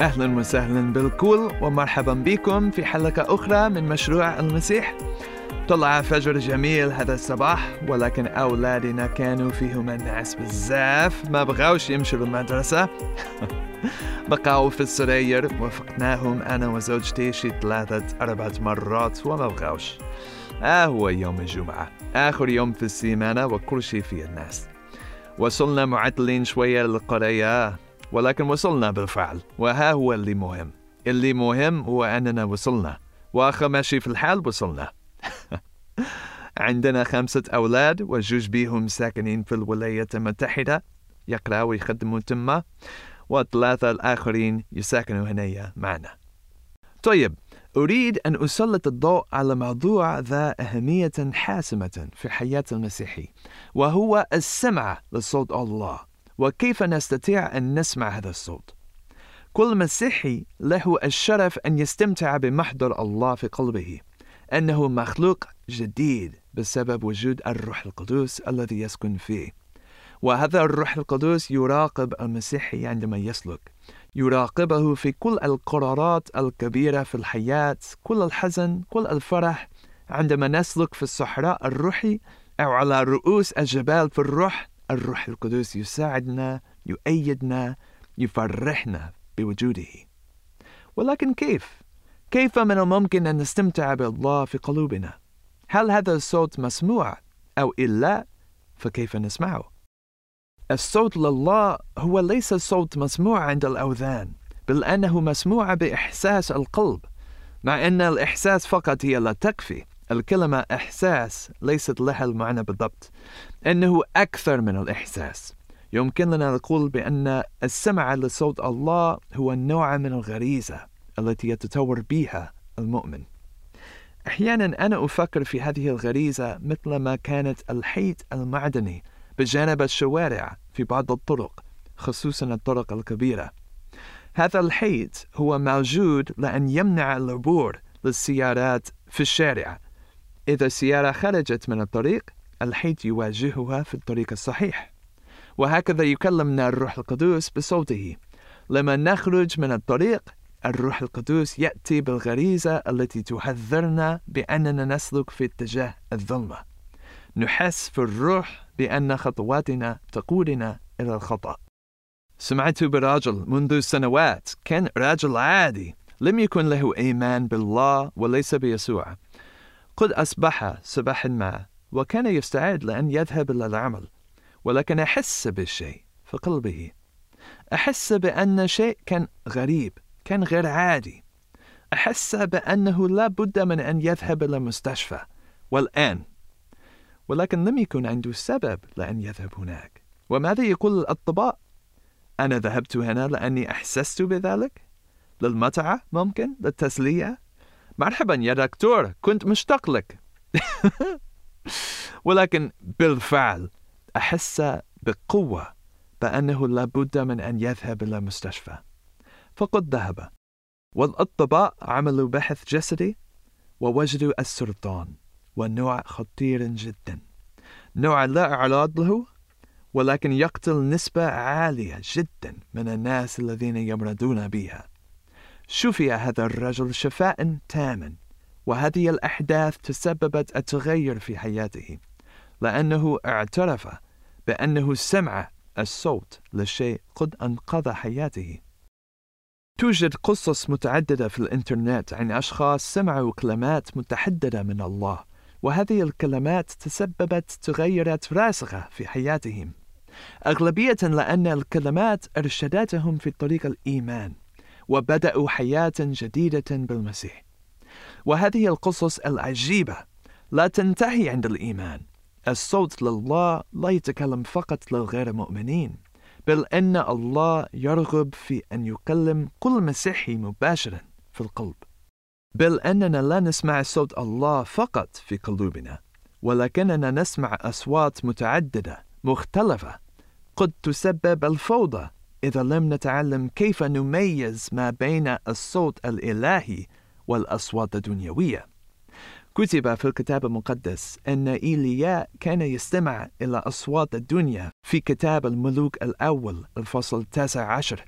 أهلا وسهلا بالكل ومرحبا بكم في حلقة أخرى من مشروع المسيح. طلع فجر جميل هذا الصباح ولكن أولادنا كانوا فيهم الناس بزاف ما بغاوش يمشوا للمدرسة بقاو في السراير وفقناهم أنا وزوجتي شي ثلاثة أربعة مرات وما بغاوش. آه هو يوم الجمعة آخر يوم في السيمانة وكل شي فيه الناس. وصلنا معطلين شوية للقرية. ولكن وصلنا بالفعل وها هو اللي مهم. اللي مهم هو أننا وصلنا وآخر ماشي في الحال وصلنا. عندنا خمسة أولاد وجوج بيهم ساكنين في الولايات المتحدة يقرأوا ويخدموا تما والثلاثة الآخرين يساكنوا هنا معنا. طيب أريد أن أسلط الضوء على موضوع ذا أهمية حاسمة في حياة المسيحي وهو السمع لصوت الله. وكيف نستطيع أن نسمع هذا الصوت؟ كل مسيحي له الشرف أن يستمتع بمحضر الله في قلبه أنه مخلوق جديد بسبب وجود الروح القدس الذي يسكن فيه. وهذا الروح القدس يراقب المسيحي عندما يسلك يراقبه في كل القرارات الكبيرة في الحياة كل الحزن كل الفرح. عندما نسلك في الصحراء الروحي أو على رؤوس الجبال في الروح الروح القدس يساعدنا يؤيدنا يفرحنا بوجوده. ولكن كيف؟ كيف من الممكن أن نستمتع بالله في قلوبنا؟ هل هذا الصوت مسموع أو إلا؟ فكيف نسمعه؟ الصوت لله هو ليس صوت مسموع عند الأوذان بل أنه مسموع بإحساس القلب مع أن الإحساس فقط هي لا تكفي. الكلمة إحساس ليست لها المعنى بالضبط. إنه أكثر من الإحساس. يمكن لنا نقول بأن السمع لصوت الله هو نوع من الغريزة التي يتطور بها المؤمن. أحيانا أنا أفكر في هذه الغريزة مثل ما كانت الحيط المعدني بجانب الشوارع في بعض الطرق خصوصا الطرق الكبيرة. هذا الحيط هو موجود لأن يمنع العبور للسيارات في الشارع. إذا السيارة خرجت من الطريق الحيط يواجهها في الطريق الصحيح. وهكذا يكلمنا الروح القدس بصوته. لما نخرج من الطريق الروح القدس يأتي بالغريزة التي تحذرنا بأننا نسلك في اتجاه الظلمة. نحس في الروح بأن خطواتنا تقودنا إلى الخطأ. سمعت برجل منذ سنوات كان رجل عادي لم يكن له إيمان بالله وليس بيسوع. قد أصبح صباحا ما. وكان يستعد لأن يذهب إلى العمل ولكن أحس بالشيء في قلبه أحس بأن شيء كان غريب كان غير عادي أحس بأنه لا بد من أن يذهب إلى المستشفى والآن ولكن لم يكن عنده سبب لأن يذهب هناك وماذا يقول الأطباء؟ أنا ذهبت هنا لأني أحسست بذلك؟ للمتعة ممكن؟ للتسلية؟ مرحبا يا دكتور كنت مشتاق لك ولكن بالفعل أحس بقوة بأنه لابد من أن يذهب إلى المستشفى فقد ذهب. والأطباء عملوا بحث جسدي ووجدوا السرطان ونوع خطير جدا. نوع لا أعراض له ولكن يقتل نسبة عالية جدا من الناس الذين يمرضون بها. شفي هذا الرجل شفاء تاما. وهذه الأحداث تسببت التغير في حياته لأنه اعترف بأنه سمع الصوت لشيء قد أنقذ حياته. توجد قصص متعددة في الإنترنت عن أشخاص سمعوا كلمات متحددة من الله وهذه الكلمات تسببت تغيرات راسخة في حياتهم أغلبية لأن الكلمات أرشدتهم في طريق الإيمان وبدأوا حياة جديدة بالمسيح. وهذه القصص العجيبة لا تنتهي عند الإيمان. الصوت لله لا يتكلم فقط للغير مؤمنين بل أن الله يرغب في أن يكلم كل مسيحي مباشرا في القلب. بل أننا لا نسمع صوت الله فقط في قلوبنا ولكننا نسمع أصوات متعددة مختلفة. قد تسبب الفوضى إذا لم نتعلم كيف نميز ما بين الصوت الإلهي والأصوات الدنيوية. كتب في الكتاب المقدس أن إيلياء كان يستمع إلى أصوات الدنيا في كتاب الملوك الأول الفصل التاسع عشر.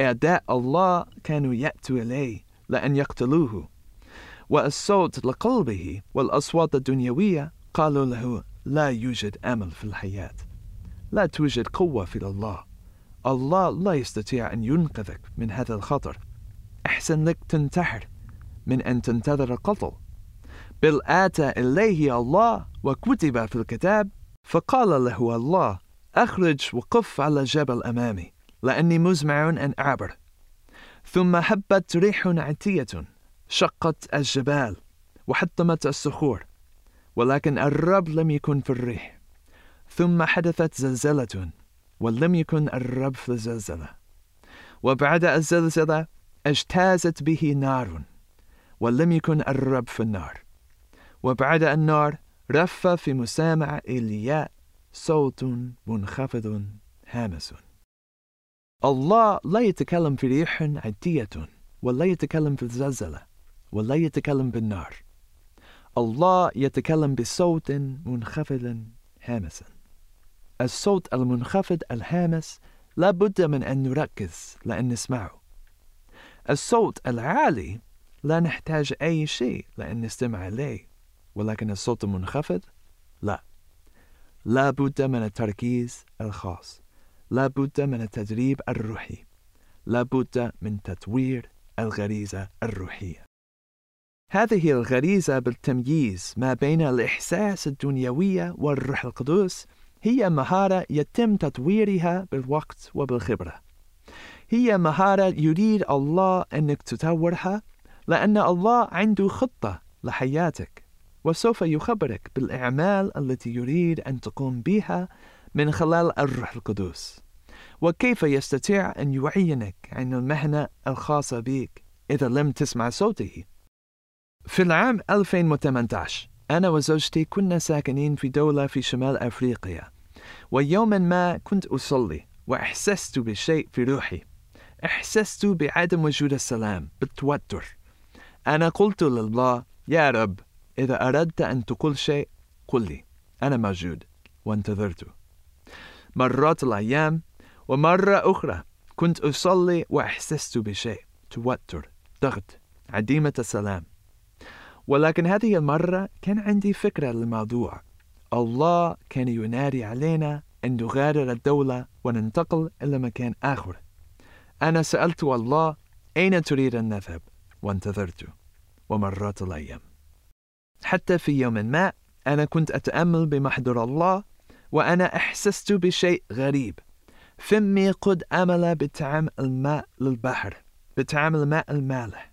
أعداء الله كانوا يأتوا إليه لأن يقتلوه. والصوت لقلبه والأصوات الدنيوية قالوا له لا يوجد أمل في الحياة. لا توجد قوة في الله. الله لا يستطيع أن ينقذك من هذا الخطر. أحسن لك تنتحر. من أن تنتظر القتل. بل آتى إليه الله وكتب في الكتاب فقال له الله أخرج وقف على الجبل أمامي لأني مزمع أن أعبر. ثم هبت ريح عتية شقت الجبال وحطمت الصخور ولكن الرب لم يكن في الريح. ثم حدثت زلزلة ولم يكن الرب في الزلزلة. وبعد الزلزلة اجتازت به نار. ولم يكن الرب في النار. وبعد النار رف في مسامع إلياء صوت منخفض هامس. الله لا يتكلم في ريح عدية ولا يتكلم في الزلزلة ولا يتكلم بالنار. الله يتكلم بصوت منخفض هامس. الصوت المنخفض الهامس لا بد من أن نركز لأن نسمعه. الصوت العالي لا نحتاج أي شيء لأن نستمع إليه ولكن الصوت المنخفض لا. لا بد من التركيز الخاص. لا بد من التدريب الروحي. لا بد من تطوير الغريزة الروحية. هذه الغريزة بالتمييز ما بين الإحساس الدنيوية والروح القدس هي مهارة يتم تطويرها بالوقت وبالخبرة. هي مهارة يريد الله أنك تطورها لأن الله عنده خطة لحياتك وسوف يخبرك بالأعمال التي يريد أن تقوم بها من خلال الروح القدس وكيف يستطيع أن يعينك عن المهنة الخاصة بك إذا لم تسمع صوته؟ في العام 2018 أنا وزوجتي كنا ساكنين في دولة في شمال أفريقيا ويوما ما كنت أصلي وأحسست بشيء في روحي. أحسست بعدم وجود السلام بالتوتر. أنا قلت لله يا رب إذا أردت أن تقول شيء قل لي. أنا موجود وانتظرت مرات الأيام ومرة أخرى كنت أصلي وأحسست بشيء توتر ضغط عديمة السلام. ولكن هذه المرة كان عندي فكرة للموضوع. الله كان ينادي علينا أن نغادر الدولة وننتقل إلى مكان آخر. أنا سألت الله أين تريد أن نذهب وانتظرت ومرات الأيام. حتى في يوم ما أنا كنت أتأمل بمحضر الله وأنا أحسست بشيء غريب. فمي قد أمل بطعم الماء للبحر بطعم الماء المالح.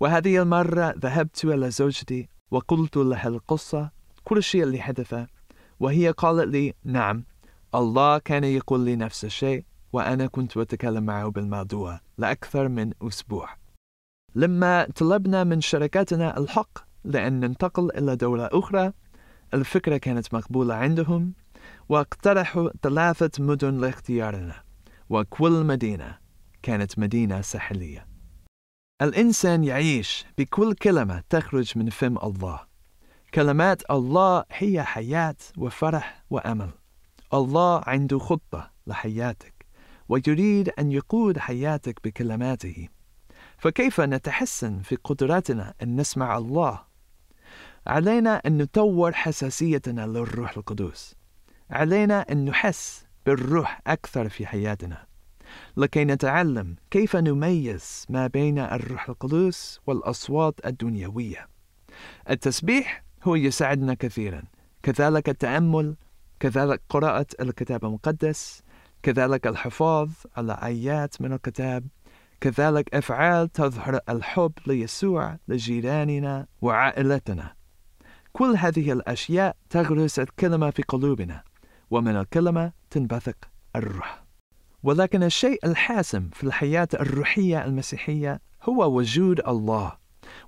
وهذه المرة ذهبت إلى زوجتي وقلت لها القصة كل شيء اللي حدث وهي قالت لي نعم الله كان يقول لي نفس الشيء وأنا كنت أتكلم معه بالموضوع لأكثر من أسبوع. لما طلبنا من شركاتنا الحق لأن ننتقل إلى دولة أخرى الفكرة كانت مقبولة عندهم واقترحوا ثلاثة مدن لاختيارنا وكل مدينة كانت مدينة ساحلية. الإنسان يعيش بكل كلمة تخرج من فم الله. كلمات الله هي حياة وفرح وأمل. الله عنده خطة لحياتك ويريد أن يقود حياتك بكلماته. فكيف نتحسن في قدرتنا أن نسمع الله؟ علينا أن نطور حساسيتنا للروح القدس علينا أن نحس بالروح أكثر في حياتنا. لكي نتعلم كيف نميز ما بين الروح القدس والأصوات الدنيوية. التسبيح هو يساعدنا كثيرا. كذلك التأمل كذلك قراءة الكتاب المقدس كذلك الحفاظ على آيات من الكتاب. كذلك أفعال تظهر الحب ليسوع لجيراننا وعائلتنا. كل هذه الأشياء تغرس الكلمة في قلوبنا ومن الكلمة تنبثق الروح. ولكن الشيء الحاسم في الحياة الروحية المسيحية هو وجود الله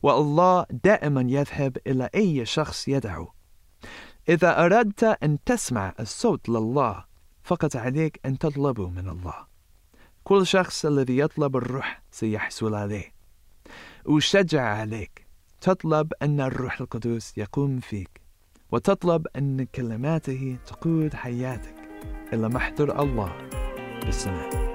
والله دائما يذهب إلى أي شخص يدعو. إذا أردت أن تسمع الصوت لله فقط عليك أن تطلبه من الله. كل شخص الذي يطلب الروح سيحصل عليه أشجع عليك. تطلب أن الروح القدس يقوم فيك. وتطلب أن كلماته تقود حياتك. إلى محضر الله بالسماء